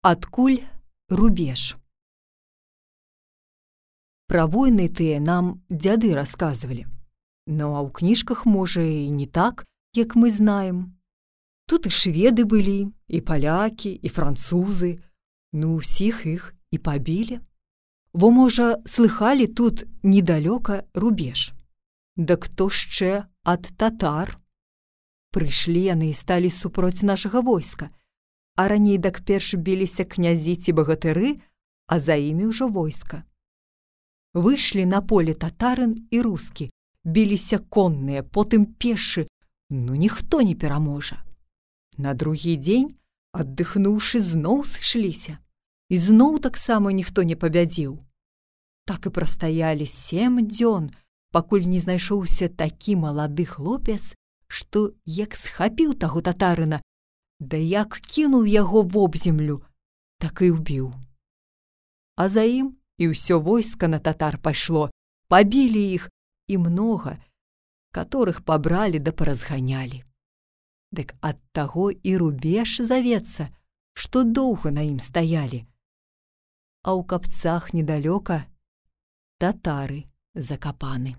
Адкуль рубеж? Пра войны тыя нам дзяды расказвалі. Ну а ў кніжках, можа, і не так, як мы знаем. Тут і шведы былі, і палякі, і французы, ну усіх іх і пабілі. Во, можа, слыхалі тут недалёка рубеж. Дык хто яшчэ ад татар? Прыйшлі яны і сталі супроць нашага войска, а раней дак перш біліся князі ці багатыры, а за імі ўжо войска. Выйшлі на поле татарын і рускі, біліся конныя, потым пешы, ну ніхто не пераможа. На другі дзень, аддыхнуўшы зноў сышліся, і зноў таксама ніхто не пабядзіў. Так і прастаялі сем дзён, пакуль не знайшоўся такі малады хлопец, што як схапіў таго татарына Да як кінуў яго вобземлю, так і ўбіў. А за ім і ўсё войска на татар пайшло, пабілі іх і многа, которых пабралі да паразганялі. Дык ад таго і рубеж завецца, што доўга на ім стаялі. А ў капцах недалёка татары закапаны.